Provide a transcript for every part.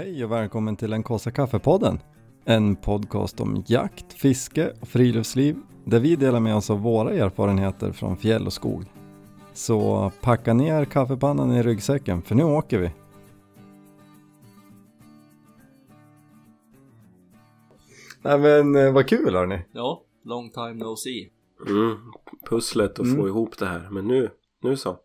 Hej och välkommen till den kaffe kaffepodden. En podcast om jakt, fiske och friluftsliv där vi delar med oss av våra erfarenheter från fjäll och skog. Så packa ner kaffepannan i ryggsäcken för nu åker vi. Nej men eh, vad kul hörni. Ja, long time no see. Mm, pusslet att Mm. få ihop det här. Men nu, nu så.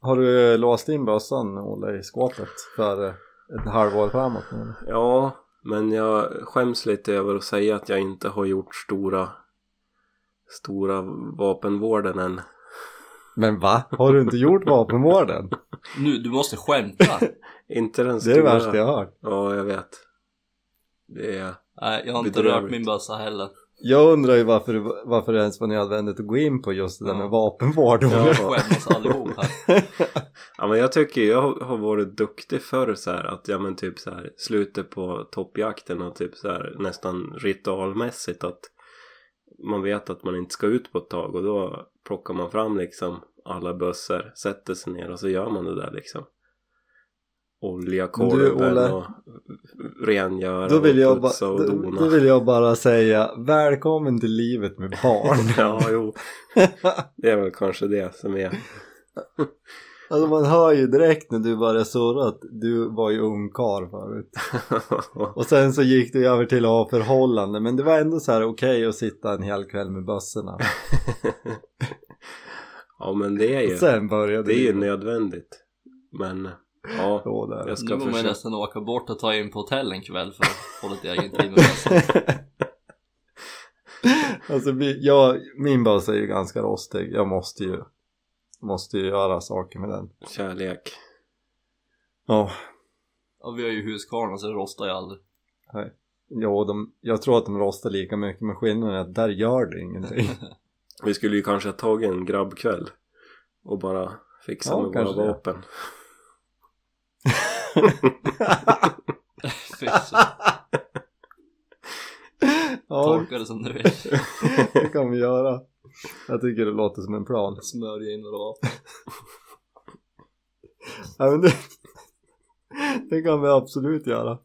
Har du låst in bössan Olle i skåpet för eh, ett halvår framåt nu? Ja, men jag skäms lite över att säga att jag inte har gjort stora stora vapenvården än. Men va? Har du inte gjort vapenvården? Nu, du måste skämta. Inte den Det stora. är det värsta jag har hört. Ja, jag vet. Det är... Nej, jag har inte Bedrövligt. rört min bössa heller. Jag undrar ju varför, det- varför det ens var nödvändigt att gå in på just det där Ja. med vapenvård. Ja. Vi skäms allihop här. Ja men jag tycker jag har- har varit duktig förr så här att ja men typ så här slutet på toppjakten och typ så här nästan ritualmässigt att man vet att man inte ska ut på ett tag och då plockar man fram liksom alla bössor, sätter sig ner och så gör man det där liksom. Olja Men du, korven Olle, och rengöra Då vill, jag och putsa och då, dona. då vill jag bara säga välkommen till livet med barn. ja, jo. Det är väl kanske det som är. alltså man hör ju direkt när du börjar surra att du var ju ungkarl förut. Och sen så gick du över till att ha förhållande men det var ändå så här okej att sitta en hel kväll med bössorna. ja men det är ju. Sen började Det är ju nödvändigt. Men ja, där. jag Nu ska får man försöka. nästan åka bort och ta in på hotell en kväll för att få lite egen tid med. Alltså vi, jag, min bössa är ju ganska rostig. Jag måste ju, måste ju göra saker med den. Kärlek. Ja, Ja, vi har ju Husqvarna så det rostar ju aldrig. nej. Jo, de, jag tror att de rostar lika mycket men skillnaden är att där gör det ingenting. Vi skulle ju kanske ha tagit en grabbkväll och bara fixa Ja, med våra det. vapen. Så- ja, Tolka det som du vill. det kan vi göra. Jag tycker det låter som en plan. Smörja in vapen. Ja, men det, det kan vi absolut göra.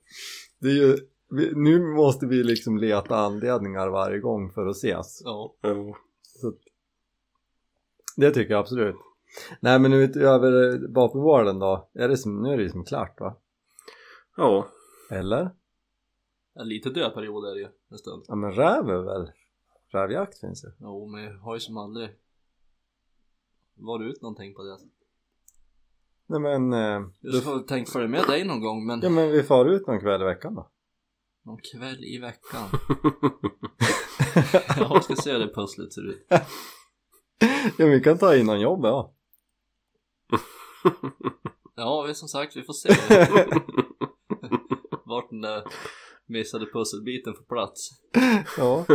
Det är ju, vi, nu måste vi liksom leta anledningar varje gång för att ses. Ja. Jo. Det tycker jag absolut. Nej men utöver vapenvården då, är det som, nu är det ju som klart va? Ja, Eller? En lite död period är det ju en stund. Ja men räv är väl? Rävjakt finns ju. Jo, men jag har ju som aldrig varit ut någonting på det. Nej men, eh, Jag får väl tänkt följa med dig någon gång men ja men vi far ut någon kväll i veckan då. någon kväll i veckan. Jag ska se hur det pusslet ser ut. Ja vi kan ta in någon jobb ja. Ja, vi som sagt, vi får se vart den där missade pusselbiten får plats. Ja.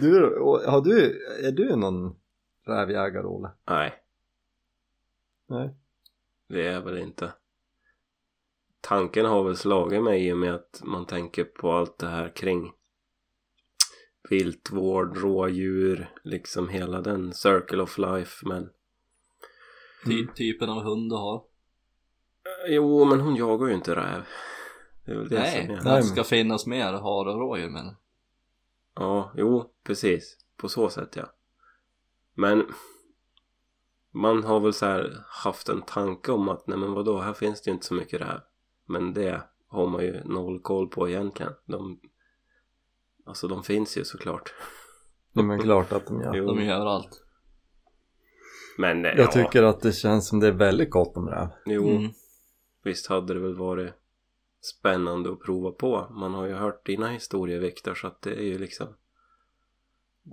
Du, och har du, är du någon rävjägare Olle? Nej, Nej. det är väl inte. Tanken har väl slagit mig i och med att man tänker på allt det här kring viltvård, rådjur, liksom hela den circle of life men Ty typen av hund du har. Jo, men hon jagar ju inte räv. Det är väl det Nej, som är. det ska finnas mer hare och rådjur men. Ja, jo, precis. På så sätt ja. Men man har väl så här haft en tanke om att nej men vadå, här finns det ju inte så mycket räv. Men det har man ju noll koll på egentligen. De, alltså de finns ju såklart. Nej men klart att de gör. Jo, De gör allt. Men eh, Jag ja, tycker att det känns som det är väldigt gott om räv. jo, Mm. visst hade det väl varit spännande att prova på. Man har ju hört dina historier Viktor så att det är ju liksom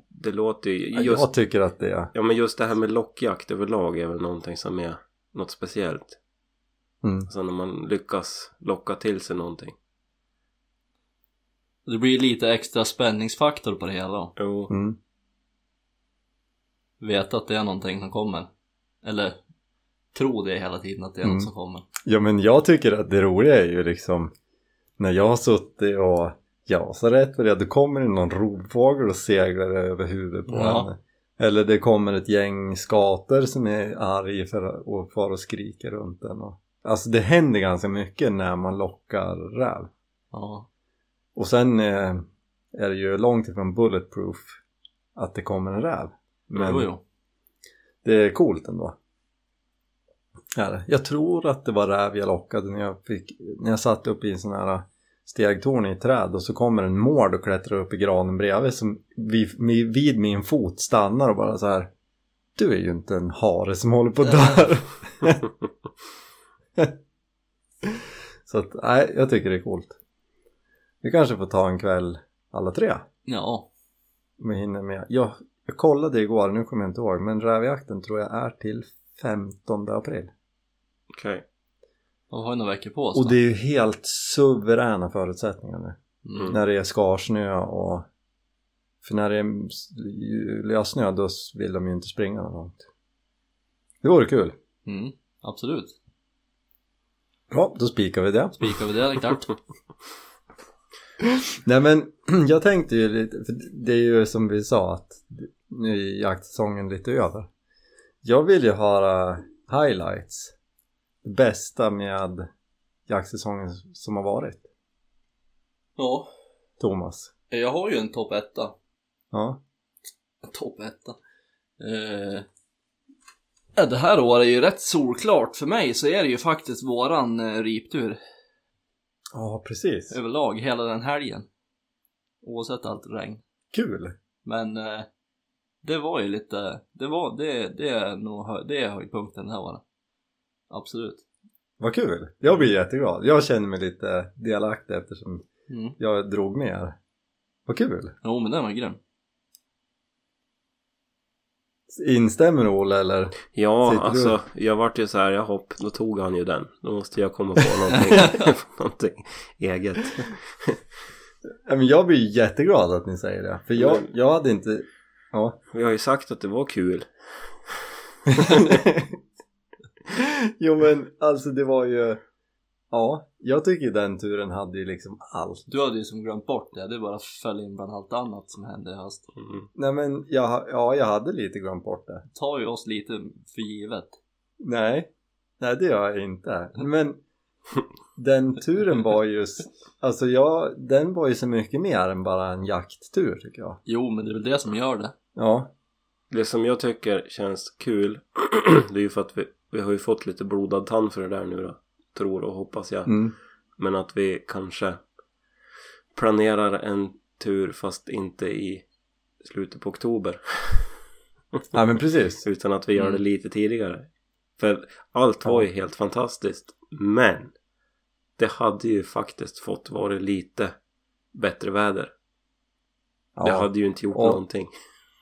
det låter ju just Jag tycker att det är. Ja men just det här med lockjakt överlag är väl någonting som är något speciellt. Mm. Alltså när man lyckas locka till sig någonting. Det blir lite extra spänningsfaktor på det hela. Jo, Mm. Veta att det är någonting som kommer. Eller tro det hela tiden att det är Mm. något som kommer. Ja men jag tycker att det roliga är ju liksom när jag har suttit och ja så rätt för det då kommer det någon rovfågel och seglar över huvudet på Ja. henne. Eller det kommer ett gäng skator som är arg för att och far och skriker runt den och alltså det händer ganska mycket när man lockar räv. Ja. Och sen eh, är det ju långt ifrån bulletproof att det kommer en räv. Men Jo, jo. det är coolt ändå. Jag tror att det var räv jag lockade när jag, fick, när jag satt uppe i en sån här stegtorn i ett träd och så kommer en mård och klättrar upp i granen bredvid som vid, vid, vid min fot stannar och bara så här Du är ju inte en hare som håller på att dö. så att, nej, jag tycker det är coolt. Vi kanske får ta en kväll alla tre. Ja. Om vi hinner med. Jag, jag kollade igår, nu kommer jag inte ihåg, men rävjakten tror jag är till 15 april. Okej. De har ju några veckor på oss Och det är ju helt suveräna förutsättningar nu. Mm. När det är skarsnö och... För när det är lössnö då vill de ju inte springa något långt. Det vore kul. Mm. Absolut. Ja, då spikar vi det. Spikar vi det, klart. Nej men jag tänkte ju lite, för det är ju som vi sa att nu är jaktsäsongen lite över. Jag vill ju höra highlights. Det bästa med jaktsäsongen som har varit. Ja. Thomas. Jag har ju en topp etta. Ja. Topp etta. Eh, det här året är ju rätt solklart. För mig så är det ju faktiskt våran eh, riptur Ja, precis. överlag hela den helgen. Oavsett allt regn. Kul. Men eh, det var ju lite, det var, det, det är nog det är höjdpunkten den här året. Absolut. Vad kul. Jag blir jätteglad. Jag känner mig lite delaktig eftersom Mm. jag drog med er. Vad kul. Jo men den var grym. Instämmer Olle eller? Ja, Sitter du- alltså jag vart ju så här, jag hopp, då tog han ju den. Då måste jag komma på någonting, någonting eget. Jag blir jätteglad att ni säger det. För jag, Men- jag hade inte... Ja. Vi har ju sagt att det var kul. jo men alltså det var ju... Ja, jag tycker den turen hade ju liksom allt. Du hade ju som glömt bort det, det bara föll in bland allt annat som hände i höst. Mm. Nej men jag, ja, jag hade lite glömt bort det. Tar ju oss lite för givet. Nej, nej det gör jag inte. Men den turen var ju... Alltså jag, den var ju så mycket mer än bara en jakttur tycker jag. Jo men det är väl det som gör det. Ja, Det som jag tycker känns kul, det är ju för att vi, vi har ju fått lite blodad tand för det där nu då. Tror och hoppas jag. mm. Men att vi kanske planerar en tur fast inte i slutet på oktober. ja men precis. Utan att vi gör det Mm. lite tidigare. För allt var Ja. ju helt fantastiskt. Men det hade ju faktiskt fått vara lite bättre väder. Ja. Det hade ju inte gjort Och- någonting.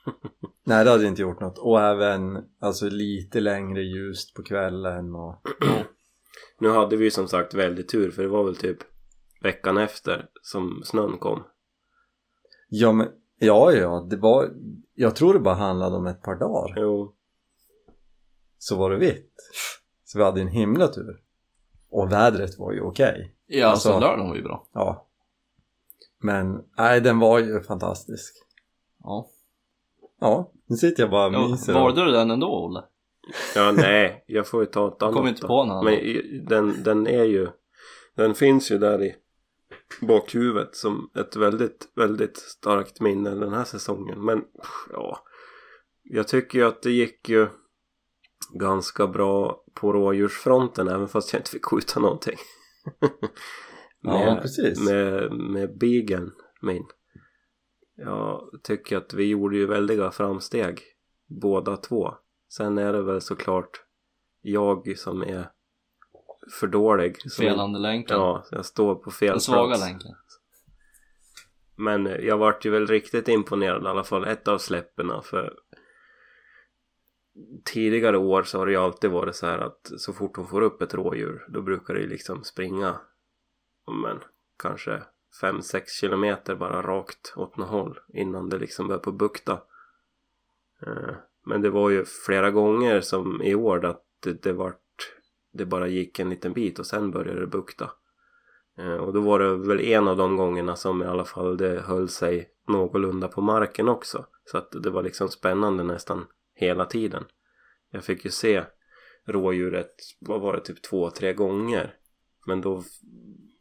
Nej det hade inte gjort något. Och även alltså lite längre ljust på kvällen och... Nu hade vi som sagt väldigt tur för det var väl typ veckan efter som snön kom. Ja men, ja ja, det var... Jag tror det bara handlade om ett par dagar. Jo, Så var det vitt. Så vi hade en himla tur. Och vädret var ju okej. Ja alltså, lördagen var ju bra. Ja. Men, nej den var ju fantastisk. Ja. Ja, nu sitter jag bara och ja myser. valde du den ändå Olle? Ja nej, jag får ju ta ett annat Kom inte på någon Men i- den, den är ju Den finns ju där i bakhuvudet som ett väldigt, väldigt starkt minne den här säsongen. Men pff, ja, jag tycker ju att det gick ju ganska bra på rådjursfronten även fast jag inte fick skjuta någonting. Ja, precis. Med, med bigen min. Jag tycker att vi gjorde ju väldiga framsteg båda två. Sen är det väl såklart jag som är för dålig. Som, Felande länken. Ja, jag står på fel Den svaga plats. länken. Men eh, jag vart ju väl riktigt imponerad i alla fall ett av släpperna för tidigare år så har det ju alltid varit så här att så fort hon får upp ett rådjur då brukar det ju liksom springa men kanske 5-6 kilometer bara rakt åt något håll innan det liksom börjar på bukta. Men det var ju flera gånger som i år att det, det vart det bara gick en liten bit och sen började det bukta. Eh, och då var det väl en av de gångerna som i alla fall det höll sig någorlunda på marken också. Så att det var liksom spännande nästan hela tiden. Jag fick ju se rådjuret, vad var det, typ två, tre gånger. Men då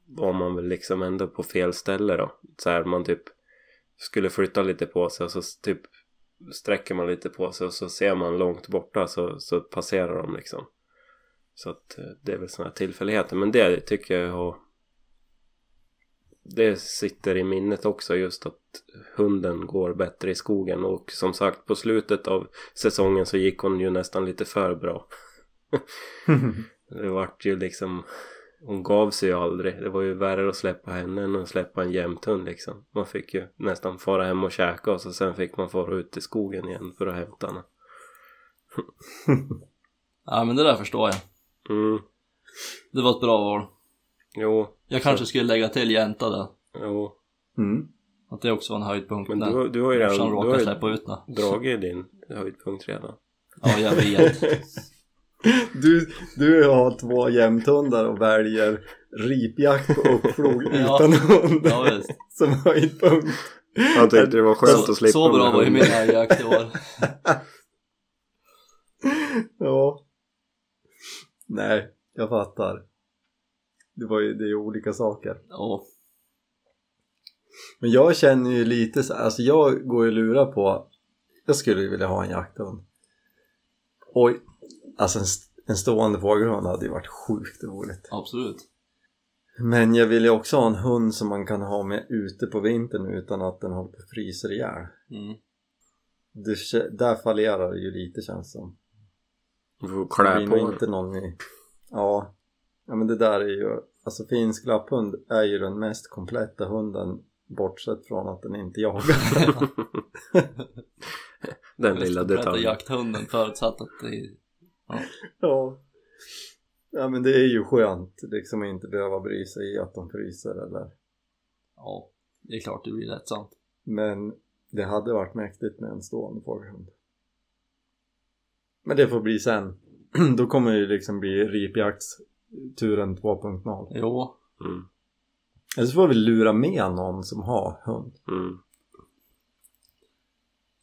var man väl liksom ändå på fel ställe då. Så här man typ skulle flytta lite på sig och så typ sträcker man lite på sig och så ser man långt borta så, så passerar de liksom. Så att eh, det är väl sådana tillfälligheter. Men det tycker jag har det sitter i minnet också just att hunden går bättre i skogen och som sagt på slutet av säsongen så gick hon ju nästan lite för bra. det vart ju liksom hon gav sig ju aldrig. Det var ju värre att släppa henne än att släppa en jämthund liksom. Man fick ju nästan fara hem och käka och så sen fick man fara ut i skogen igen för att hämta henne. Ja men det där förstår jag. Mm, Det var ett bra val. jo, Jag kanske skulle lägga till jänta där. jo. Mm. Att det också var en höjdpunkt. Men du, du har ju redan du har ju släppa ut henne. dragit din höjdpunkt redan. Ja jag vet. Du, du har två jämthundar och väljer ripjakt uppflog Ja. utan hund Ja visst. som höjdpunkt. Han tyckte det var skönt Så, att slippa så bra var ju min älgjakt i år. Ja. Nej, jag fattar. Det var ju, det är ju olika saker. Ja. Men jag känner ju lite så alltså jag går ju lura på jag skulle ju vilja ha en jakthund. Oj, alltså en, en stående fågelhund hade ju varit sjukt roligt. Absolut. Men jag vill ju också ha en hund som man kan ha med ute på vintern utan att den håller på att frysa ihjäl. Mm. Det, där fallerar det ju lite känns som. Du får Det klä på den. inte någon i... Ja. Ja men det där är ju... Alltså finsk lapphund är ju den mest kompletta hunden bortsett från att den inte jagar. Den lilla detaljen. jakthunden förutsatt att det ja. Ja men det är ju skönt liksom att inte behöva bry sig i att de fryser eller Ja, det är klart det blir lättsamt. Men det hade varit mäktigt med en stående fågelhund. Men det får bli sen. Då kommer det ju liksom bli ripjaktsturen 2.0. Jo, Mm, Eller så får vi lura med någon som har hund. mm.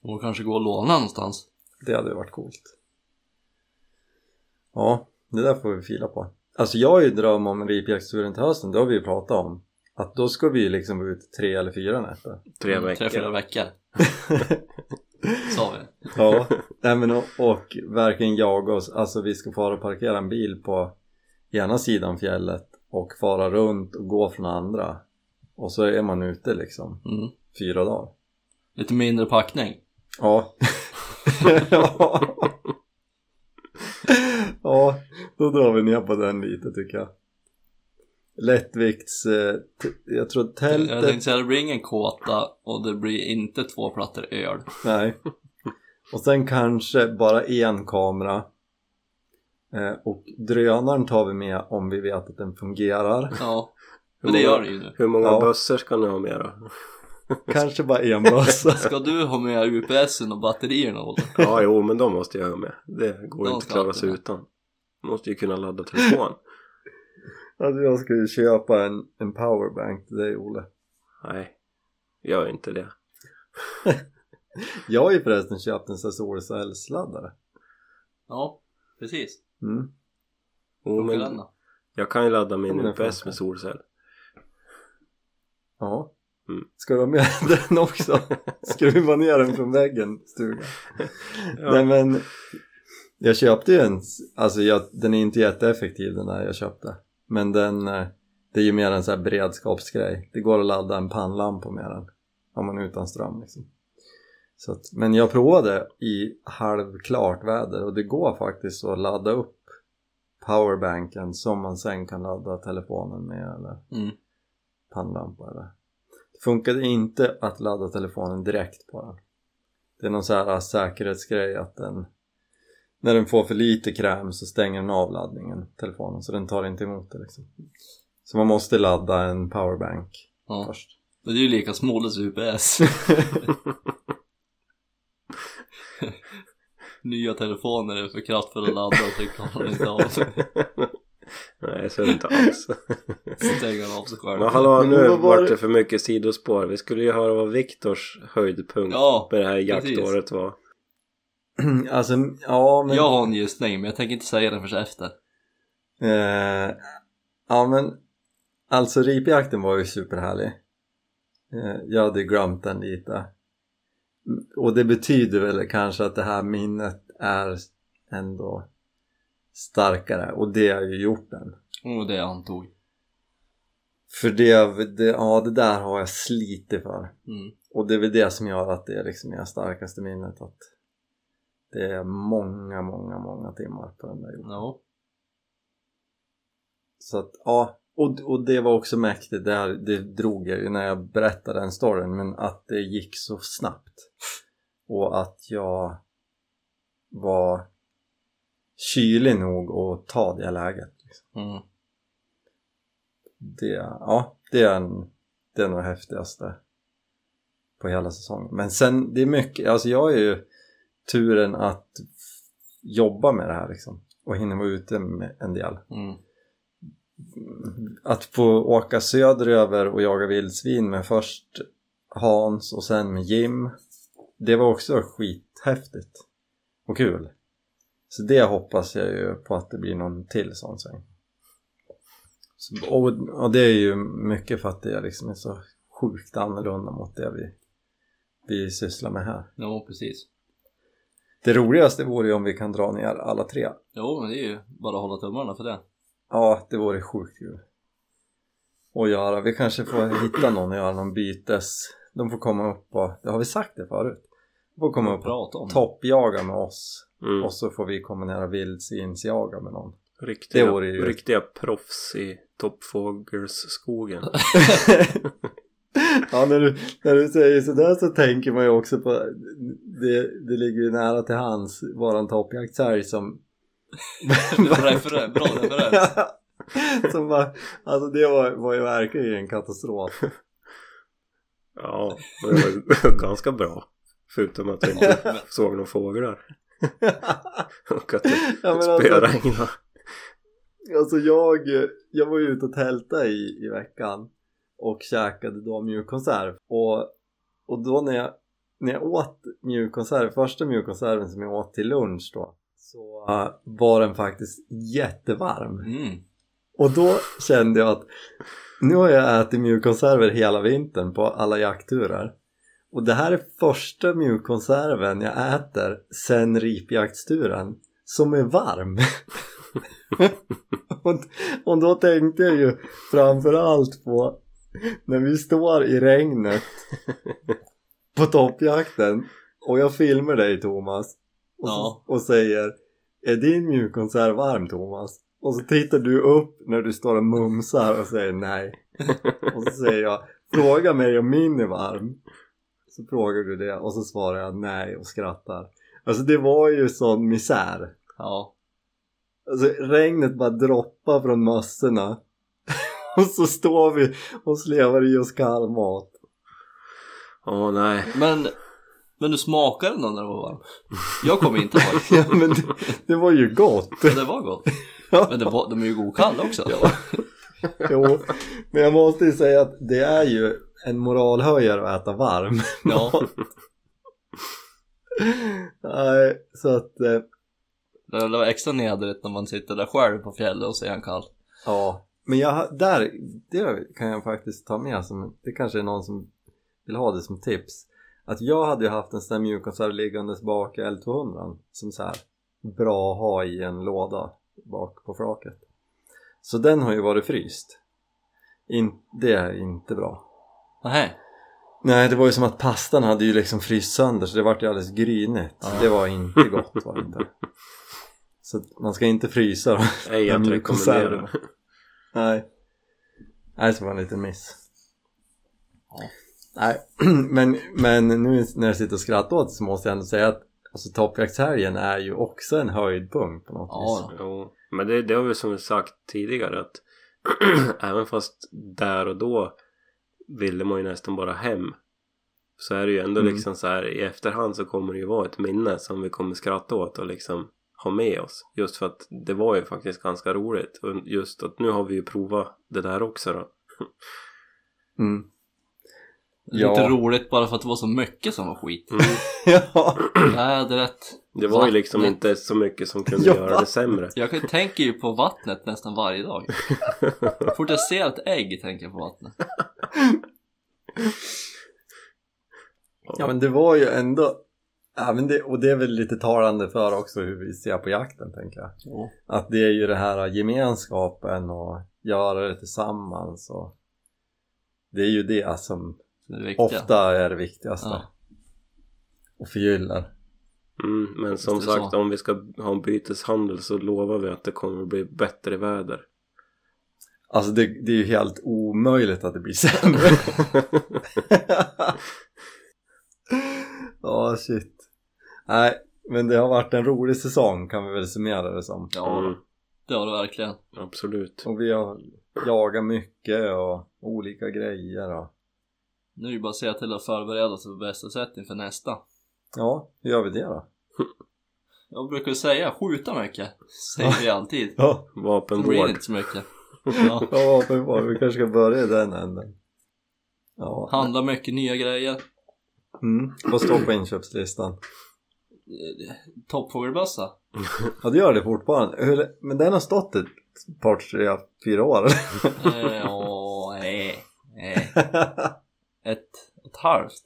och kanske gå och låna någonstans. Det hade ju varit coolt. Ja, det där får vi fila på. Alltså jag har ju dröm om ripjaktsturen till hösten, det har vi ju pratat om. Att då ska vi liksom vara ute tre eller fyra nätter. Tre Mm, Tre, fyra veckor. veckor. Sa vi. Ja, nej men och, och verkligen jaga oss. Alltså vi ska fara och parkera en bil på ena sidan fjället och fara runt och gå från andra. Och så är man ute liksom Mm. fyra dagar. Lite mindre packning. Ja. ja. Ja, då drar vi ner på den lite tycker jag. Lättvikts, eh, jag tror Jag tältet, tänkte säga det blir ingen kåta och det blir inte två plattor öl. nej. Och sen kanske bara en kamera. Eh, och drönaren tar vi med om vi vet att den fungerar. Ja, men det gör det ju nu. Hur många Ja. bössor ska ni ha med då? Kanske bara en bössa. Ska du ha med UPSen och batterierna Olle? Ja, jo, men de måste jag ha med. Det går De inte att klara sig med. utan. Man måste ju kunna ladda telefon. Alltså jag ska ju köpa en, en powerbank till dig Olle. Nej, gör inte det. Jag har ju förresten köpt en sån här solcellsladdare. Ja, precis. Mm. Funkar men jag kan ju ladda min UPS med solcell. Ja. Mm. Ska du ha med den också? Skruva ner den från väggen stugan. Ja. Nej men Jag köpte ju en, alltså jag, den är inte jätteeffektiv den där jag köpte Men den, eh, det är ju mer en sån här beredskapsgrej Det går att ladda en pannlampa med den Om man är utan ström liksom så att, Men jag provade i halvklart väder och det går faktiskt att ladda upp powerbanken som man sen kan ladda telefonen med eller Mm. pannlampa eller funkade inte att ladda telefonen direkt på den Det är någon så här säkerhetsgrej att den När den får för lite kräm så stänger den av laddningen, telefonen, så den tar inte emot det liksom Så man måste ladda en powerbank Ja. först Men det är ju lika småles UPS. Nya telefoner är för kraftfulla att ladda och så klarar de inte av Nej, så är det inte alls. Stänger av sig själv. Men hallå, Men nu var vart det- för mycket sidospår. Vi skulle ju höra vad Viktors höjdpunkt Ja, med det här precis. jaktåret var. alltså, ja men... Jag har en gissning men jag tänker inte säga den förrän efter. Eh, ja men alltså ripjakten var ju superhärlig. Eh, jag hade ju glömt den lite. Och det betyder väl kanske att det här minnet är ändå starkare och det har ju gjort den. Och det jag antog. För det, det, ja, det där har jag slitit för. Mm. Och det är väl det som gör att det är liksom det starkaste minnet att det är många, många, många timmar på den där jorden. Ja. Så att, ja, och, och det var också mäktigt, det, här, det drog jag ju när jag berättade den storyn, men att det gick så snabbt. Och att jag var kylig nog att ta det läget. Liksom. Mm. Det, ja, det är, en, det är nog det häftigaste på hela säsongen. Men sen, det är mycket, alltså jag har ju turen att jobba med det här liksom. Och hinna vara ute med en del. Mm. att få åka söderöver och jaga vildsvin med först Hans och sen med Jim det var också skithäftigt och kul så det hoppas jag ju på att det blir någon till sån sväng så, och, och det är ju mycket för att det liksom är så sjukt annorlunda mot det vi, vi sysslar med här Ja, precis. det roligaste vore ju om vi kan dra ner alla tre Jo, men det är ju bara att hålla tummarna för det. Ja, det vore sjukt kul att göra. Vi kanske får hitta någon och göra någon bytes. De får komma upp och, det har vi sagt det förut. De får komma upp och toppjaga med oss Mm. och så får vi kombinera vildsvinsjaga med någon. Riktiga, det vore ju- riktiga proffs i toppfågelsskogen. ja, när du, när du säger sådär så tänker man ju också på det, det ligger ju nära till hans, våran toppjaktsälg som Referens, bra referens. som var, alltså det var, var ju verkligen en katastrof. Ja, det var ganska bra. Förutom att jag inte såg några fåglar. Och att men alltså-. Alltså jag, jag var ju ute och tälta i, i veckan och käkade då mjukkonserv och, och då när jag, när jag åt mjukkonserv, första mjukkonserven som jag åt till lunch då så äh, var den faktiskt jättevarm Mm. och då kände jag att nu har jag ätit mjukkonserver hela vintern på alla jaktturer och det här är första mjukkonserven jag äter sen ripjaktsturen som är varm och, och då tänkte jag ju framförallt på när vi står i regnet på toppjakten och jag filmar dig Thomas och, Ja. och säger Är din mjukkonserv varm Thomas? Och så tittar du upp när du står och mumsar och säger nej och så säger jag Fråga mig om min är varm Så frågar du det och så svarar jag nej och skrattar Alltså det var ju sån misär Ja. Alltså regnet bara droppar från mössorna och så står vi och slevar i oss kall mat Åh nej. Men, men du smakade den då när det var varm? Jag kommer inte ihåg. Ja men det, det var ju gott Men det var gott. Men det var, de är ju godkalla också. Ja. Jo, men jag måste ju säga att det är ju en moralhöjare att äta varm. Ja. Nej, så att eh, Det var extra nedrigt när man sitter där själv på fjället och ser en kall. ja Men jag, där, det kan jag faktiskt ta med som, det kanske är någon som vill ha det som tips. Att jag hade ju haft en sån där mjukkonserv liggandes bak i L200 som så här bra att ha i en låda bak på flaket. Så den har ju varit fryst. In, Det är inte bra Nej. Nej, det var ju som att pastan hade ju liksom fryst sönder så det vart ju alldeles grynigt. Ja. Det var inte gott var det inte. Så man ska inte frysa då. Ej att Men rekommendera. konserver. Nej. Nej, det var en liten miss. Ja. Nej, men, men nu när jag sitter och skrattar åt det så måste jag ändå säga att alltså, toppjaktshelgen är ju också en höjdpunkt på något Ja, vis. Jo, men det, det har vi som sagt tidigare att även fast där och då ville man ju nästan bara hem så är det ju ändå Mm. liksom så här i efterhand så kommer det ju vara ett minne som vi kommer skratta åt och liksom ha med oss just för att det var ju faktiskt ganska roligt och just att nu har vi ju provat det där också då Mm. Ja. Lite roligt bara för att det var så mycket som var skit. ja. Nej, jag hade rätt. Det var ju liksom inte så mycket som kunde Ja. göra det sämre. Jag tänker ju på vattnet nästan varje dag. Fort jag ser ett ägg tänker jag på vattnet. ja men det var ju ändå Ja, men det, och det är väl lite talande för också hur vi ser på jakten tänker jag. Jo. Att det är ju det här gemenskapen och göra det tillsammans och det är ju det som Det är det viktiga. ofta är det viktigaste. Ja. Och förgyller. Mm, men som sagt så. om vi ska ha en byteshandel så lovar vi att det kommer att bli bättre väder. Alltså det, det är ju helt omöjligt att det blir sämre. Ja, shit. Nej, men det har varit en rolig säsong kan vi väl summera det som. Ja, Mm, det har det verkligen. absolut. Och vi har jagat mycket och olika grejer och Nu är det bara att se till att förbereda sig på bästa sätt inför nästa. ja, hur gör vi det då? Jag brukar säga skjuta mycket. Säger vi alltid. Ja, blir det Vapenvård. inte så mycket. Ja. ja vapenvård. vi kanske ska börja i den änden. Ja, Handla mycket nya grejer. mm. vad står på inköpslistan? Eh, Toppfågelbössa. Ja, det gör det fortfarande. Hur, men den har stått ett par, tre, fyra år? Eh, Åh, nej. nej. Ett och ett halvt.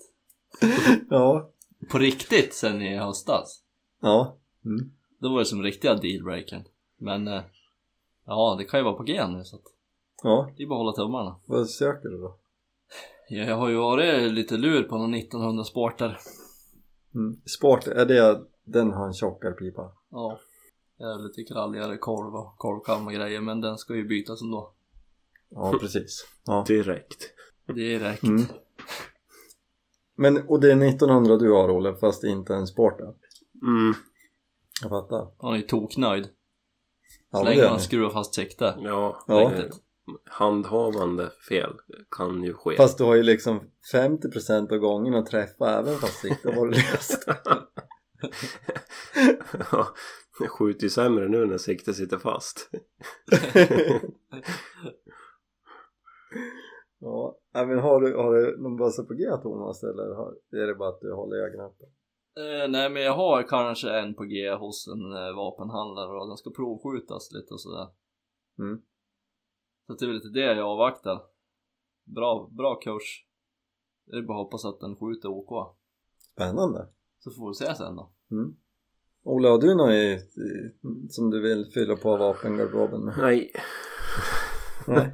ja. På riktigt sen i höstas. Ja. Mm. Då var det som riktiga dealbreakern. Men eh, ja, det kan ju vara på G nu så att Ja, det är bara att hålla tummarna. vad söker du då? Ja, Jag har ju varit lite lur på någon 1900 sporter. Mm. Sport, är det den har en tjockare pipa? Ja. Jag är lite kralligare korv och korvkam och grejer men den ska ju bytas ändå. Ja, precis. Ja. Direkt. Det är rätt. Mm. Men, och det är 1900 du har Olle, fast inte en sporter? Mm, Jag fattar. Han är ju toknöjd. Ja, Så länge man ni. skruvar fast sikte. ja. Ja. det- Handhavande fel kan ju ske. Fast du har ju liksom 50% av gången att träffa även fast siktet var löst. Ja, det skjuter ju sämre nu när siktet sitter fast. ja, men har du, har du någon bössa på G Thomas eller har, är det bara att du håller ögonen öppna? Eh, nej men jag har kanske en på G hos en eh, vapenhandlare och den ska provskjutas lite och sådär. Mm. Så det är väl lite det jag avvaktar. Bra, bra kurs. Det är bara att hoppas att den skjuter OK. Spännande. Så får vi se sen då. Mm. Ola, har du något i, i, som du vill fylla på vapengarderoben med? Nej. Nej.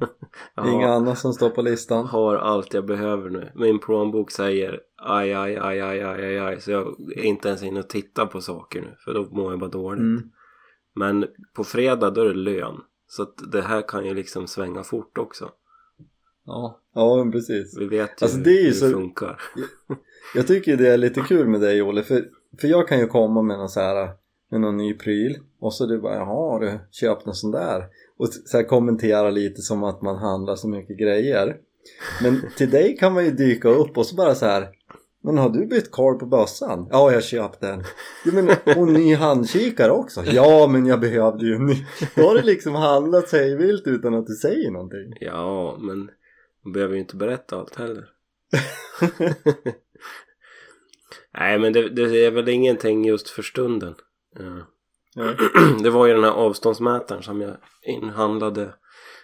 Inga har, annat som står på listan? har allt jag behöver nu. Min plånbok säger aj, aj, aj, aj, aj, aj, aj. Så jag är inte ens inne och tittar på saker nu. För då mår jag bara dåligt. Mm. Men på fredag då är det lön. Så att det här kan ju liksom svänga fort också. Ja. Ja, precis. Vi vet ju Alltså, det hur så- det funkar. Jag tycker det är lite kul med dig Olle, för, för jag kan ju komma med någon så här med någon ny pryl och så du bara jaha har du köpt någon sån där och så här kommentera lite som att man handlar så mycket grejer men till dig kan man ju dyka upp och så bara så här men har du bytt korv på bössan? Ja, jag köpte den. Ja, men, och ny handkikare också? Ja, men jag behövde ju en ny. Då har du liksom handlat sig vilt utan att du säger någonting. Ja, men man behöver ju inte berätta allt heller. Nej, men det, det är väl ingenting just för stunden. Ja. Ja. Det var ju den här avståndsmätaren som jag inhandlade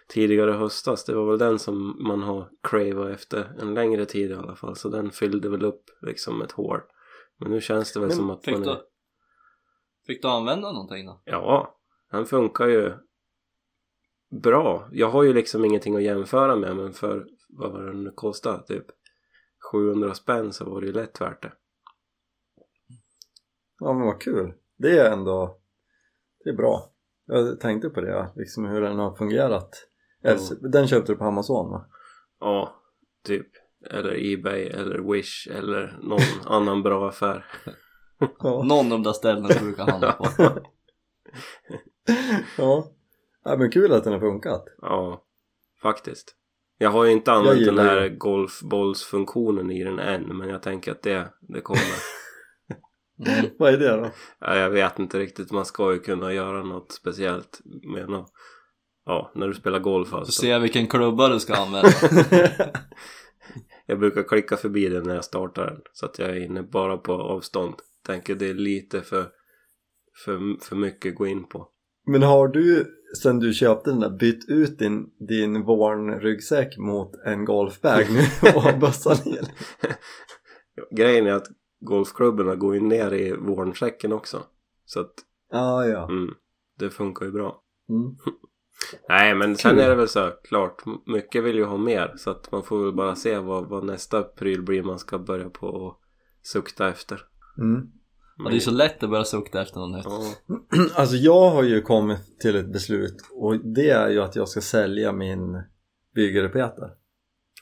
tidigare höstas. Det var väl den som man har cravat efter en längre tid i alla fall. Så den fyllde väl upp liksom ett hål. Men nu känns det väl Men som att Fick man du, är... fick du använda någonting då? Ja, den funkar ju bra. Jag har ju liksom ingenting att jämföra med men för vad var den kostade? Typ 700 spänn så var det ju lätt värt det. Ja men vad kul. Det är ändå Det är bra. Jag tänkte på det, liksom hur den har fungerat. Eller- Den köpte du på Amazon va? Ja, typ. Eller Ebay eller Wish eller någon annan bra affär. Ja. Någon av de där ställena du brukar handla på. ja. ja men kul att den har funkat. Ja, faktiskt. Jag har ju inte använt den här golfbollsfunktionen i den än men jag tänker att det, det kommer. Vad är det då? Ja, jag vet inte riktigt. Man ska ju kunna göra något speciellt med något. Ja, när du spelar golf alltså. se vilken klubba du ska använda. jag brukar klicka förbi den när jag startar den. Så att jag är inne bara på avstånd. Tänker det är lite för, för, för mycket att gå in på. Men har du sen du köpte den där bytt ut din, din Warn-ryggsäck mot en golfbag nu och har bössan i? Grejen är att golfklubborna går ju ner i Warn-säcken också. Så att Ah, ja, mm, det funkar ju bra. mm. Nej men sen är det väl så klart, mycket vill ju ha mer så att man får väl bara se vad, vad nästa pryl blir man ska börja på och sukta efter. Mm. Ja, det är så lätt att börja sukta efter något nytt. Ja, Alltså jag har ju kommit till ett beslut och det är ju att jag ska sälja min byggrepeter.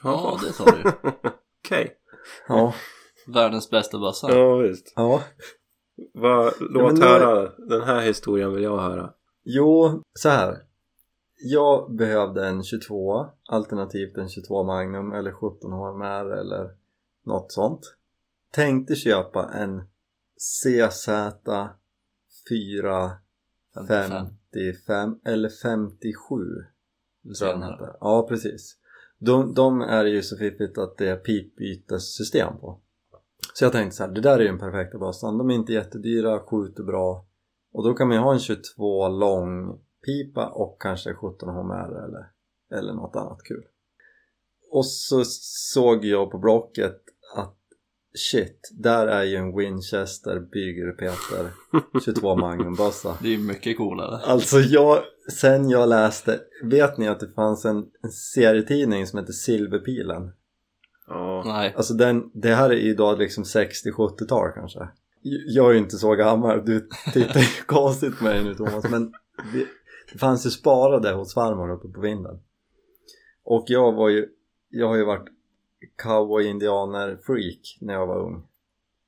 Ja, det sa du Okej. Ja, Världens bästa bössa. Ja visst. ja. Vad, låt nu- höra, den här historien vill jag höra. Jo, så här. Jag behövde en 22 alternativt en 22 Magnum eller 17 HMR eller något sånt. Tänkte köpa en CZ 455 eller 57 Du tror jag den heter. Ja, precis. De, de är ju så fiffigt att det är pipbytessystem på. Så jag tänkte så här, det där är ju den perfekta bössan. De är inte jättedyra, skjuter bra. Och då kan man ju ha en 22 lång pipa och kanske 17 HMR eller, eller något annat kul. Och så såg jag på Blocket att shit, där är ju en Winchester Bygger-Peter 22 Magnum bössa. Det är ju mycket coolare. Alltså jag, sen jag läste, vet ni att det fanns en, en serietidning som heter Silverpilen? Ja. Nej. Alltså den, det här är ju idag liksom 60-70-tal kanske. Jag är ju inte så gammal, du tittar ju konstigt på mig nu Thomas, men det, det fanns ju sparade hos farmor uppe på vinden. Och jag var ju, jag har ju varit cowboy-indianer-freak när jag var ung.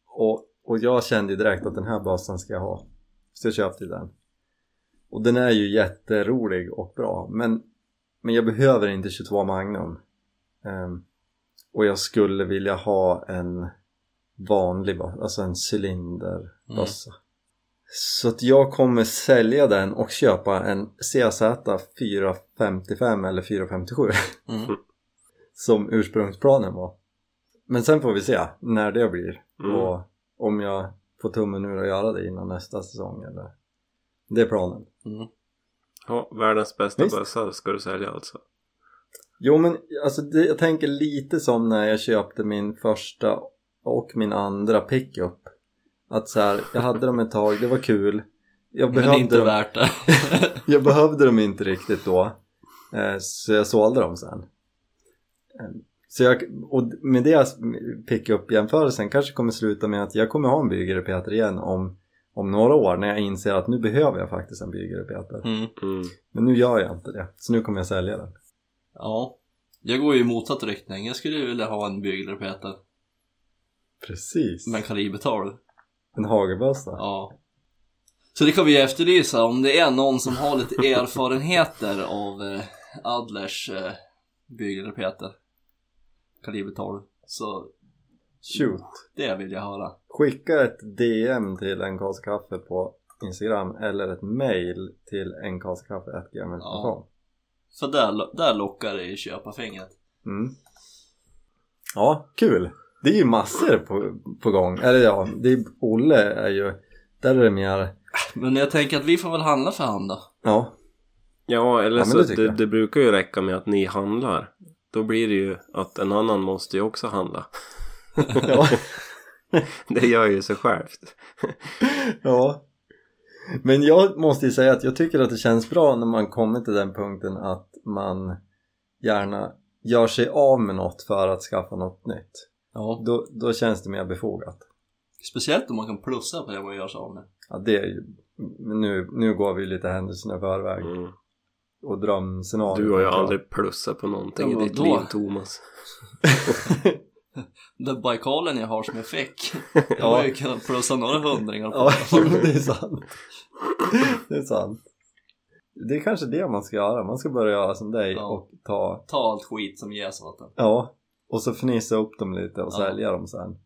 Och, och jag kände ju direkt att den här bössan ska jag ha. Så jag köpte den. Och den är ju jätterolig och bra, men, men jag behöver inte 22 Magnum. Ehm, och jag skulle vilja ha en vanlig alltså en cylinderbössa. Så att jag kommer sälja den och köpa en CZ 455 eller 457 Mm. som ursprungsplanen var. Men sen får vi se när det blir Mm. och om jag får tummen ur att göra det innan nästa säsong eller det är planen. Mm. ja, världens bästa bössa ska du sälja alltså. Jo men alltså det, jag tänker lite som när jag köpte min första och min andra pickup. Att så här, jag hade dem ett tag, det var kul. Jag Men behövde, inte dem, värt det. jag behövde dem inte riktigt då. Eh, så jag sålde dem sen. Eh, så jag, och med det pickup-jämförelsen kanske kommer sluta med att jag kommer ha en Bygger Peter igen om, om några år när jag inser att nu behöver jag faktiskt en Bygger Peter. Mm. Mm. Men nu gör jag inte det, så nu kommer jag sälja den. Ja. Jag går ju i motsatt riktning. Jag skulle vilja ha en bygelrepeter. Precis. Med kaliber 12. En hagelbössa. Ja. Så det kan vi efterlysa om det är någon som har lite erfarenheter av eh, Adlers eh, bygelrepeter. Kaliber 12. Så Shoot. det vill jag höra. Skicka ett DM till en kaffe på Instagram eller ett mail till enkasekaffe.gmail.com Ja. För där, där lockar det i köparfingret. mm. Ja, kul! Det är ju massor på, på gång. Eller ja, det är, Olle är ju... Där är det mer... Men jag tänker att vi får väl handla för hand då. Ja, Ja, eller Ja, så det det, det, brukar ju räcka med att ni handlar. Då blir det ju att en annan måste ju också handla. ja, Det gör ju sig självt. ja. Men jag måste ju säga att jag tycker att det känns bra när man kommer till den punkten att man gärna gör sig av med något för att skaffa något nytt. Ja. Då, då känns det mer befogat. Speciellt om man kan plussa på det man gör sig av med. Ja, det är ju... Nu, nu går vi lite händelserna i förväg Mm. och drömscenarier. Du har ju aldrig plussat på någonting Ja, i ditt vadå? liv Thomas. Den bajkalen jag har som jag fick. Jag har ju kunnat plussa några hundringar på. Ja, jo, det är sant. Det är sant. Det är kanske det man ska göra. Man ska börja göra som dig Ja. och ta... Ta allt skit som ges åt en. Ja. Och så fnissa upp dem lite och Ja. sälja dem sen.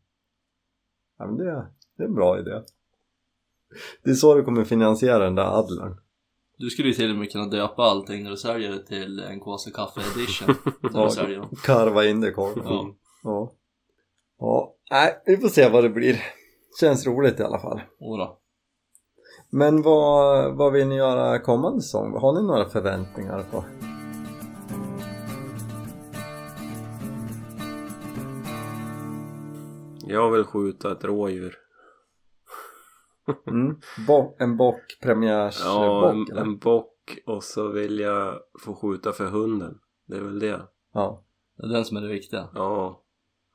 Ja, men det, det är en bra idé. Det är så du kommer finansiera den där adlern. Du skulle ju till och med kunna döpa allting när du säljer det till en kaffe edition. När Ja. du säljer dem. Karva in det korven. Ja. Ja. Ja, nej, vi får se vad det blir. Känns roligt i alla fall. Jodå. Men vad, vad vill ni göra kommande säsong? Har ni några förväntningar på? Jag vill skjuta ett rådjur. Mm. Bo- en bock, premiärsbock Ja, en, eller? en bock och så vill jag få skjuta för hunden. Det är väl det. Ja. Det är den som är det viktiga. Ja,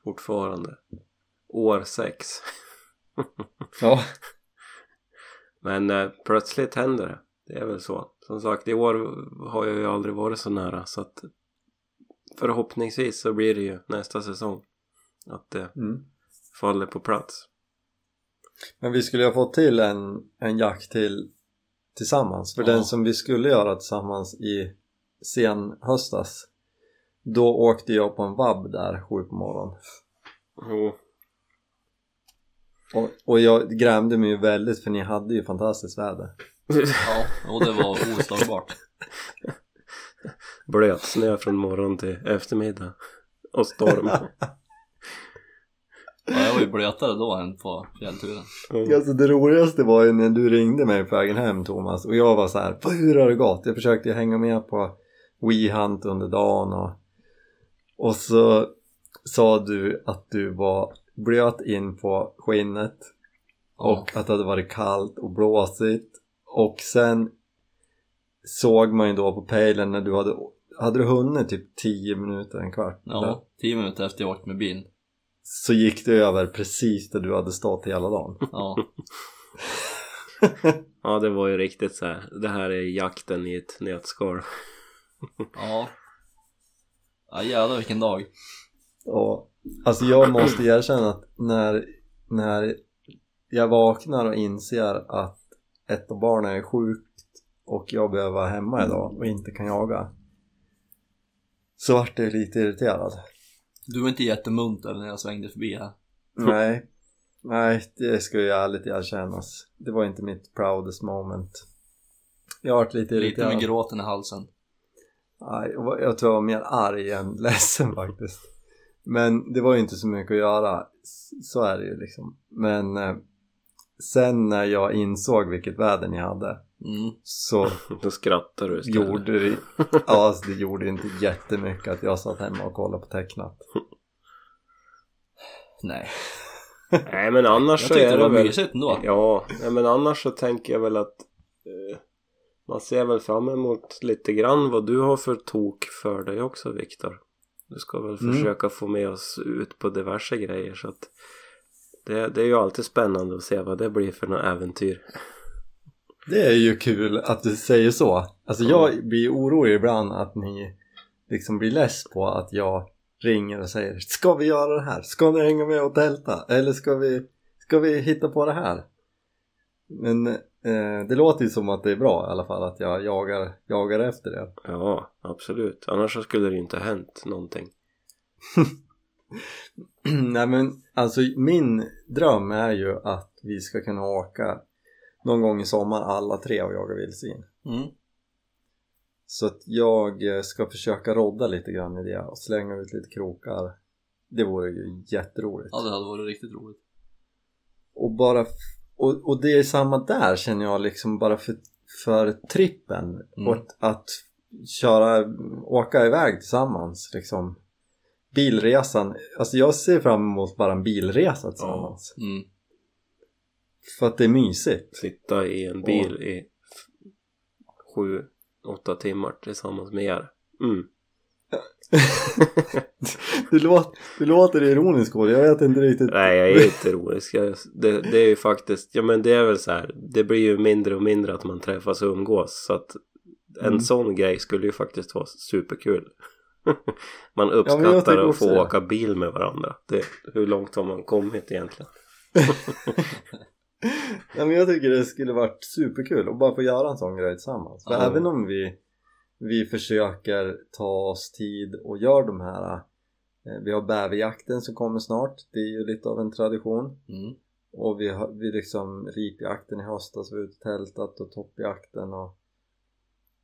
fortfarande. År sex. ja. Men eh, plötsligt händer det. Det är väl så. Som sagt, i år har jag ju aldrig varit så nära så att förhoppningsvis så blir det ju nästa säsong att det Mm. faller på plats. Men vi skulle ju ha fått till en, en jakt till tillsammans. För Ja. den som vi skulle göra tillsammans i sen höstas då åkte jag på en vabb där sju på morgonen. Jo, Och, och jag grämde mig ju väldigt för ni hade ju fantastiskt väder. Ja, och det var oslagbart. blöt snö från morgon till eftermiddag och storm. Ja, jag var ju blötare då än på fjällturen. Mm. Alltså det roligaste var ju när du ringde mig på vägen hem Thomas och jag var så här, "Vad, hur har det gått? Jag försökte ju hänga med på WeHunt under dagen och, och så sa du att du var blöt in på skinnet och att det hade varit kallt och blåsigt och sen såg man ju då på pejlen när du hade hade du hunnit typ 10 minuter, en kvart? Ja, tio minuter efter jag åkt med bilen. Så gick det över precis där du hade stått hela dagen. Ja, Ja, det var ju riktigt så här. Det här är jakten i ett nötskal. ja. Ja jävlar vilken dag. Och, alltså jag måste erkänna att när, när jag vaknar och inser att ett av barnen är sjukt och jag behöver vara hemma idag och inte kan jaga så vart jag lite irriterad. Du var inte jättemunter när jag svängde förbi här. Nej, nej det ska ju ärligt erkännas. Det var inte mitt proudest moment. Jag vart lite Lite irriterad. med gråten i halsen. Nej, jag jag tror jag var mer arg än ledsen faktiskt. Men det var ju inte så mycket att göra. Så är det ju liksom. Men eh, sen när jag insåg vilket väder ni hade Mm. så Då skrattar du istället. gjorde det, ja, alltså det gjorde inte jättemycket att jag satt hemma och kollade på tecknat. Nej, Nej men annars jag så tyckte är det det var väl... mysigt ändå. Ja, nej, men annars så tänker jag väl att eh, man ser väl fram emot lite grann vad du har för tok för dig också Viktor. Du ska väl Mm. försöka få med oss ut på diverse grejer så att det, det är ju alltid spännande att se vad det blir för något äventyr. Det är ju kul att du säger så. Alltså jag blir orolig ibland att ni liksom blir less på att jag ringer och säger Ska vi göra det här? Ska ni hänga med och tälta? Eller ska vi, ska vi hitta på det här? Men det låter ju som att det är bra i alla fall att jag jagar, jagar efter det. Ja, absolut. Annars så skulle det ju inte ha hänt någonting. Nej men alltså min dröm är ju att vi ska kunna åka någon gång i sommar alla tre och jaga vildsvin. Mm. Så att jag eh, ska försöka rodda lite grann i det och slänga ut lite krokar. Det vore ju jätteroligt. Ja det hade varit riktigt roligt. Och bara och, och det är samma där känner jag liksom bara för, för trippen Mm. och att, att köra, åka iväg tillsammans liksom. Bilresan, alltså jag ser fram emot bara en bilresa tillsammans. Mm. För att det är mysigt. Sitta i en bil i f- sju, åtta timmar tillsammans med er. Mm. du, låter, du låter ironisk jag vet inte riktigt. Nej, jag är inte ironisk. Jag, det, det är ju faktiskt, ja men det är väl så här. Det blir ju mindre och mindre att man träffas och umgås. Så att en Mm. sån grej skulle ju faktiskt vara superkul. man uppskattar tycker att få åka bil med varandra. Det, hur långt har man kommit egentligen? Ja, men jag tycker det skulle varit superkul att bara få göra en sån grej tillsammans. För Ja. även om vi, vi försöker ta oss tid och gör de här eh, Vi har bäverjakten som kommer snart. Det är ju lite av en tradition. Mm. Och vi har vi liksom ripjakten i höstas, vi var ute och tältat och toppjakten och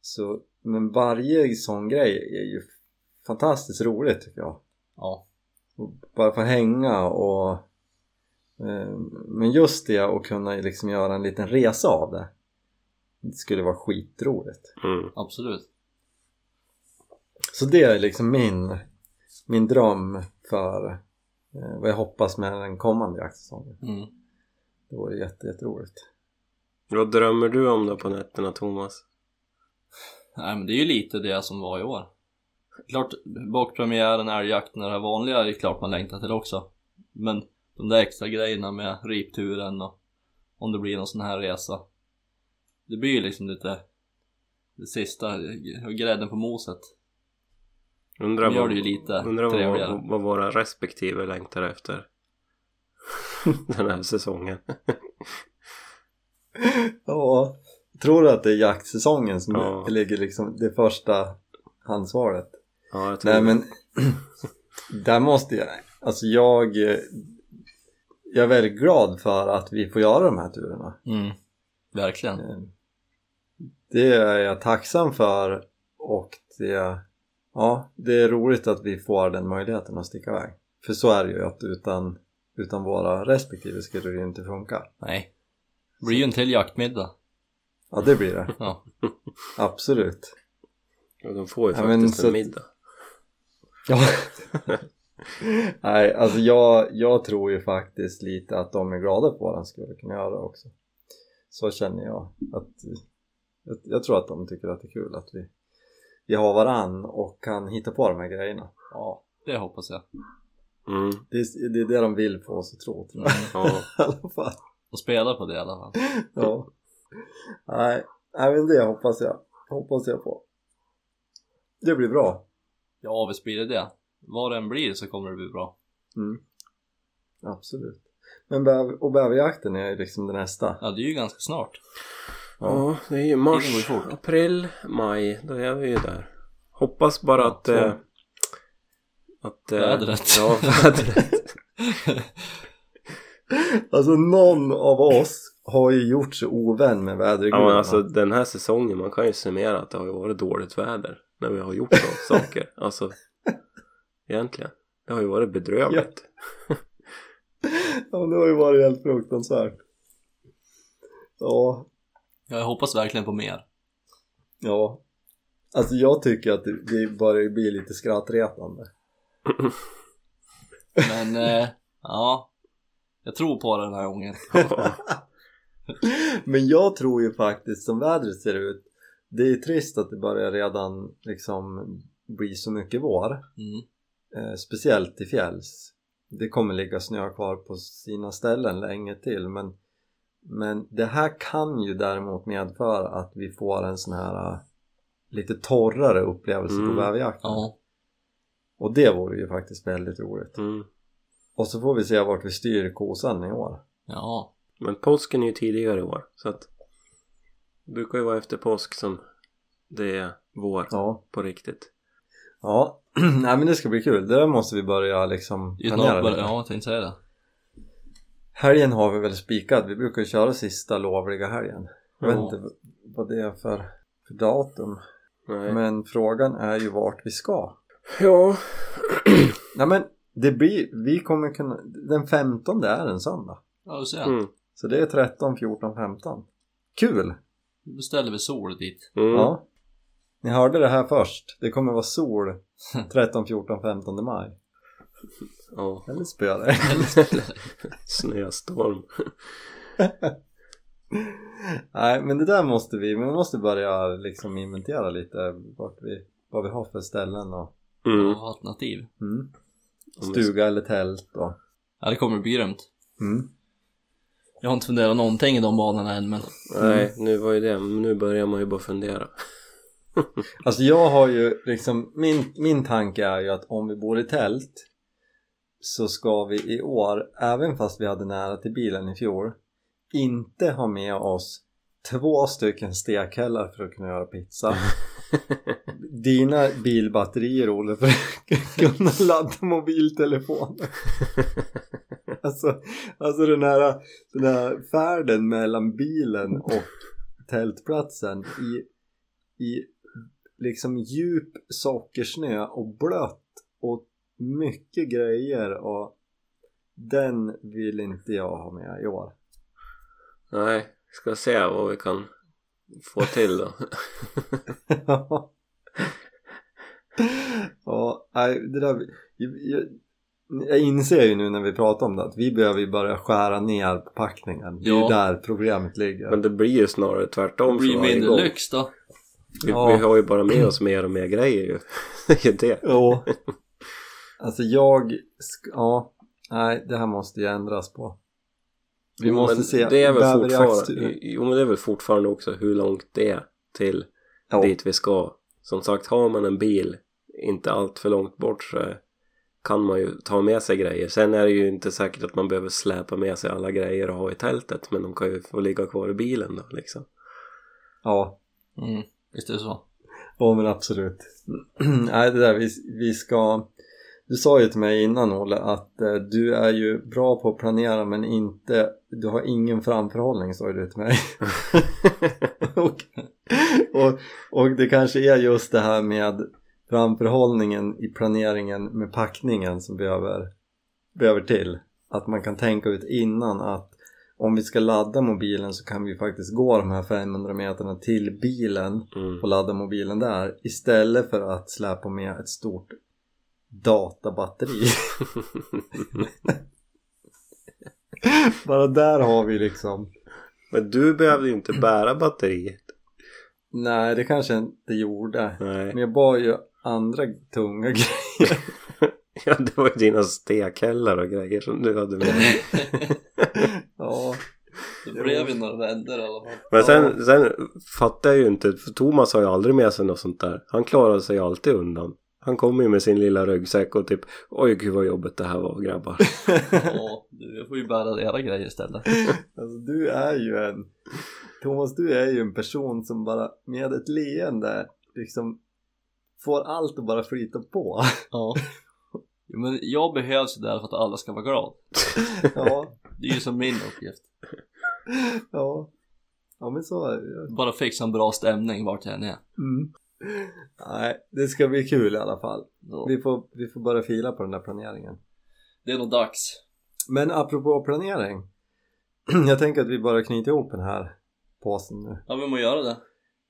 så, men varje sån grej är ju fantastiskt roligt tycker jag. Ja. och bara få hänga och eh, men just det att kunna liksom göra en liten resa av det det skulle vara skitroligt Mm. Absolut. Så det är liksom min min dröm för eh, vad jag hoppas med den kommande jaktsäsongen Mm. det vore jätte, jätteroligt Vad drömmer du om då på nätterna Thomas? Nej men det är ju lite det som var i år. Klart, bakpremiären, älgjakten och det här vanliga är ju klart man längtar till också. Men de där extra grejerna med ripturen och om det blir någon sån här resa. Det blir ju liksom lite det sista, grädden på moset. Undrar De gör vad, det ju lite undrar trevligare. vad, vad våra respektive längtar efter den här säsongen. Ja, tror du att det är jaktsäsongen som Ja. ligger liksom det första handsvaret? Ja, jag tror Nej men där måste jag, alltså jag jag är väldigt glad för att vi får göra de här turerna. Mm. Verkligen. Eh, Det är jag tacksam för och det, ja, det är roligt att vi får den möjligheten att sticka iväg. För så är det ju att utan, utan våra respektive skulle det ju inte funka. Nej. Det blir ju en till jaktmiddag. Ja det blir det, Ja. absolut. Ja, de får ju Ja, men faktiskt så en att- middag. Ja. Nej, alltså jag, jag tror ju faktiskt lite att de är glada på vad den skulle kunna göra också. Så känner jag. att Jag, jag tror att de tycker att det är kul att vi, vi har varann och kan hitta på de här grejerna. ja, det hoppas jag. Mm. Det är det, är det de vill få oss att tro tror jag. Ja. I alla fall. Och spela på det i alla fall. Ja. Nej, men det hoppas jag. Hoppas jag på. Det blir bra. Ja, visst blir det det. Vad det än blir så kommer det bli bra. Mm. Absolut. Men bäv, och bäverjakten är liksom det nästa. Ja, det är ju ganska snart. Ja, det är ju mars, april, maj. Då är vi ju där. Hoppas bara Ja, att... så. Eh, att eh, Vädret. Ja, vädret. Alltså någon av oss har ju gjort sig ovän med Ja vädergudarna. men alltså den här säsongen, man kan ju summera att det har ju varit dåligt väder när vi har gjort så, saker. Alltså, egentligen. Det har ju varit bedrövligt. Ja, men det har ju varit helt fruktansvärt. Ja, Jag hoppas verkligen på mer. ja. Alltså jag tycker att det, det börjar bli lite skrattretande. Men, eh, ja. Jag tror på det den här gången. Men jag tror ju faktiskt som vädret ser ut Det är trist att det börjar redan liksom bli så mycket vår Mm. eh, Speciellt i fjälls Det kommer ligga snö kvar på sina ställen länge till men Men det här kan ju däremot medföra att vi får en sån här eh, Lite torrare upplevelse Mm. på bäverjakten Ja. Och det vore ju faktiskt väldigt roligt Mm. Och så får vi se vart vi styr kosan i år Ja. Men påsken är ju tidigare i år. Så att det brukar ju vara efter påsk som det är vår Ja, på riktigt. ja. Nej men det ska bli kul, det där måste vi börja liksom planera ja, jag tänkte säga det. Helgen har vi väl spikat, vi brukar ju köra sista lovliga helgen Jag vet inte vad det är för, för datum Nej. Men frågan är ju vart vi ska Ja. Nej men det blir, vi kommer kunna, den 15 är en söndag Ja, du ser. Mm. Så det är 13, 14, 15 Kul! Då beställer vi sol dit. Mm. Ja Ni hörde det här först, det kommer vara sol 13, 14, 15 maj ja. Eller spöregn Snöstorm. Nej men det där måste vi, vi måste börja liksom inventera lite vart vi, vad vi har för ställen och Mm. Alternativ. mm. Stuga eller tält och Ja, det kommer bli grymt. mm. Jag har inte funderat någonting i de banorna än, men Nej, nu var ju det. Men nu börjar man ju bara fundera. Alltså jag har ju liksom, min, min tanke är ju att om vi bor i tält så ska vi i år, även fast vi hade nära till bilen i fjol inte ha med oss två stycken stekhällar för att kunna göra pizza. Dina bilbatterier Olle för att kunna ladda mobiltelefonen alltså, alltså den här, den här färden mellan bilen och tältplatsen i, i liksom djup sockersnö och blött och mycket grejer och den vill inte jag ha med i år. Nej, ska se vad vi kan få till då. Ja. ja, nej, det där, jag, jag, inser ju nu när vi pratar om det att vi behöver ju börja skära ner på packningen. Det är ju Ja. där problemet ligger. Men det blir ju snarare tvärtom Det blir mindre lyx då. Vi, Ja. vi har ju bara med oss mer och mer grejer ju. Det är ju det. Jo. Alltså jag, ja, nej det här måste ju ändras på. Vi Jo, måste se det är väl fortfarande, jo men det är väl fortfarande också hur långt det är till Ja. dit vi ska. Som sagt, har man en bil inte allt för långt bort så kan man ju ta med sig grejer. Sen är det ju inte säkert att man behöver släpa med sig alla grejer och ha i tältet men de kan ju få ligga kvar i bilen då liksom. Ja, Mm, visst är det så. ja men absolut. nej det där vi, vi ska Du sa ju till mig innan Olle att eh, du är ju bra på att planera men inte Du har ingen framförhållning sa du till mig och, och, och det kanske är just det här med framförhållningen i planeringen med packningen som behöver, behöver till. Att man kan tänka ut innan att om vi ska ladda mobilen så kan vi faktiskt gå de här 500 meterna till bilen Mm. och ladda mobilen där istället för att släpa med ett stort databatteri. Bara där har vi liksom Men du behövde ju inte bära batteriet. Nej, det kanske inte gjorde. Nej. Men jag bar ju andra tunga grejer. Ja, det var ju dina stekhällar och grejer som du hade med. Ja, Det blev ju några vändor i alla fall. Men sen, sen fattar jag ju inte, för Thomas har ju aldrig med sig något sånt där. Han klarar sig alltid undan. Han kommer ju med sin lilla ryggsäck och typ Oj gud vad jobbigt det här var grabbar. Ja, du får ju bära era grejer istället. alltså du är ju en Thomas, du är ju en person som bara med ett leende liksom får allt att bara flyta på. Ja. Men jag behövs ju där för att alla ska vara glada. Ja, Det är ju som min uppgift. ja. Ja men så är det ju. Bara fixa en bra stämning vart jag än är. Mm. Nej, det ska bli kul i alla fall. Så. Vi får, vi får börja fila på den där planeringen. Det är nog dags. Men apropå planering. Jag tänker att vi bara knyter ihop den här påsen nu. Ja, vi må göra det.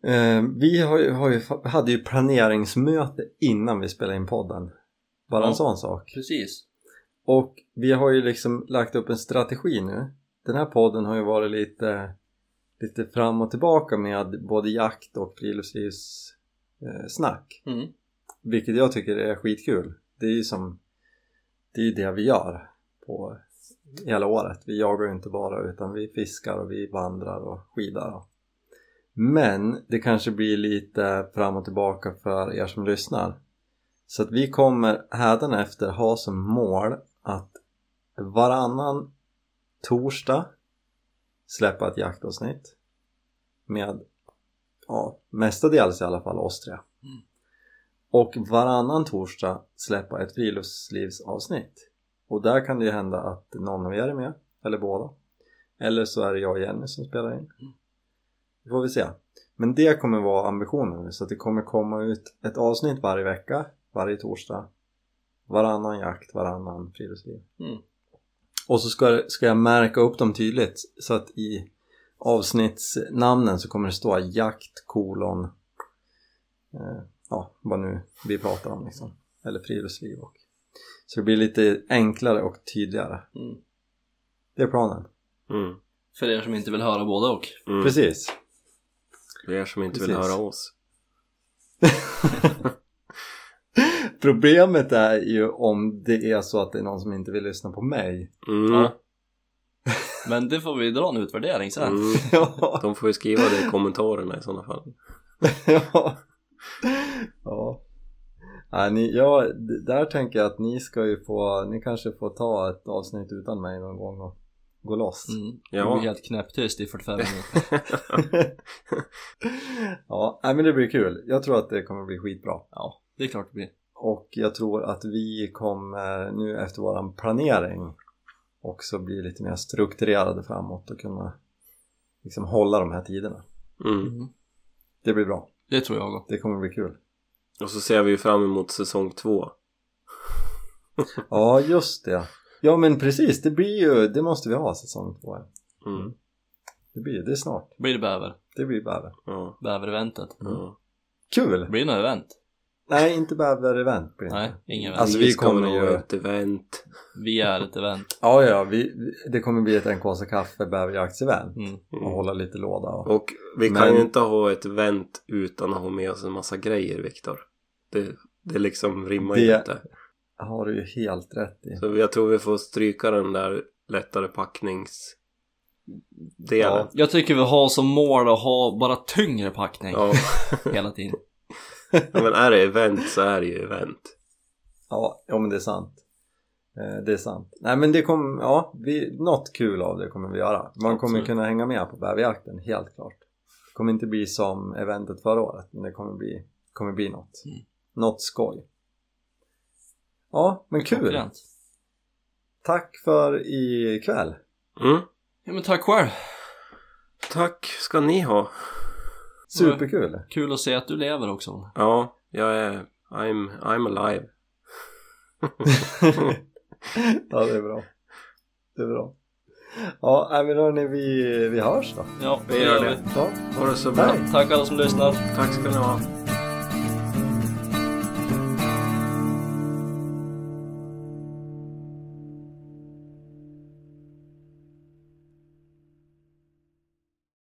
Eh, vi har ju, har ju, hade ju planeringsmöte innan vi spelade in podden. Bara en Ja. sån sak. Precis. Och vi har ju liksom lagt upp en strategi nu. Den här podden har ju varit lite, lite fram och tillbaka med både jakt och friluftslivs snack. Mm. Vilket jag tycker är skitkul. Det är ju som Det är det vi gör på hela året. Vi jagar ju inte bara utan vi fiskar och vi vandrar och skidar. Men det kanske blir lite fram och tillbaka för er som lyssnar. Så att vi kommer hädanefter ha som mål att varannan torsdag släppa ett jaktavsnitt med ja, mestadels i alla fall oss tre. Och varannan torsdag släppa ett friluftslivsavsnitt. Och där kan det ju hända att någon av er är med, eller båda. Eller så är det jag och Jenny som spelar in. Det får vi se. Men det kommer vara ambitionen nu, så att det kommer komma ut ett avsnitt varje vecka, varje torsdag. Varannan jakt, varannan friluftsliv. Mm. Och så ska, ska jag märka upp dem tydligt så att i avsnittsnamnen så kommer det stå jakt kolon eh, ja, vad nu vi pratar om liksom. Eller friluftsliv och så det blir lite enklare och tydligare. Mm. Det är planen. Mm. För er som inte vill höra både och. Mm. Precis. För er som inte vill Precis. höra oss. Problemet är ju om det är så att det är någon som inte vill lyssna på mig. Mm. Ja. Men det får vi dra en utvärdering sen. Mm. ja. De får ju skriva det i kommentarerna i sådana fall. ja. ja. Nej, ni, ja, där tänker jag att ni ska ju få, ni kanske får ta ett avsnitt utan mig någon gång och gå loss. Mm. Ja. Det blir helt knäpptyst i 45 minuter. ja, nej, men det blir kul. Jag tror att det kommer bli skitbra. Ja, det är klart det blir. Och jag tror att vi kommer nu efter våran planering också bli lite mer strukturerade framåt och kunna liksom hålla de här tiderna. Mm. Mm. Det blir bra. Det tror jag. Det kommer bli kul. Och så ser vi ju fram emot säsong två. Ja, just det. Ja, men precis. Det blir ju, det måste vi ha säsong två. Mm. Det blir det är snart. Blir det bäver? Det blir bäver. Ja. Bäver-eventet? ja. Kul! Blir det något event? Nej, inte bäver-event blir det Nej, ingen event. Alltså, vi kommer ju- ha ett event. Vi är ett event. Ja, ja, vi, det kommer bli ett NKs kaffe bäverjaktsevent. Mm. Och hålla lite låda och... Och vi kan Men- ju inte ha ett event utan att ha med oss en massa grejer Viktor. Det, det liksom rimmar ju Det- inte. har du ju helt rätt i. Så jag tror vi får stryka den där lättare packningsdelen. Ja. Jag tycker vi har som mål att ha bara tyngre packning Ja. hela tiden. ja, men är det event så är det ju event. Ja, ja men det är sant. Eh, Det är sant. Nej men det kommer, ja, vi, något kul av det kommer vi göra. Man kommer Absolut. kunna hänga med på bäverjakten, helt klart. Det kommer inte bli som eventet förra året, men det kommer bli, kommer bli något. Mm. Något skoj. Ja, men kul! Klockrent. Tack för ikväll. Mm. Ja men tack själv. Tack ska ni ha. Superkul! Kul att se att du lever också. Ja, jag är... I'm, I'm alive. ja, det är bra. Det är bra. Ja, nej, men hörni, vi, vi hörs då. Ja, Vi gör det. Ja, Ha det så bra. Tack alla som lyssnar. Tack ska ni ha.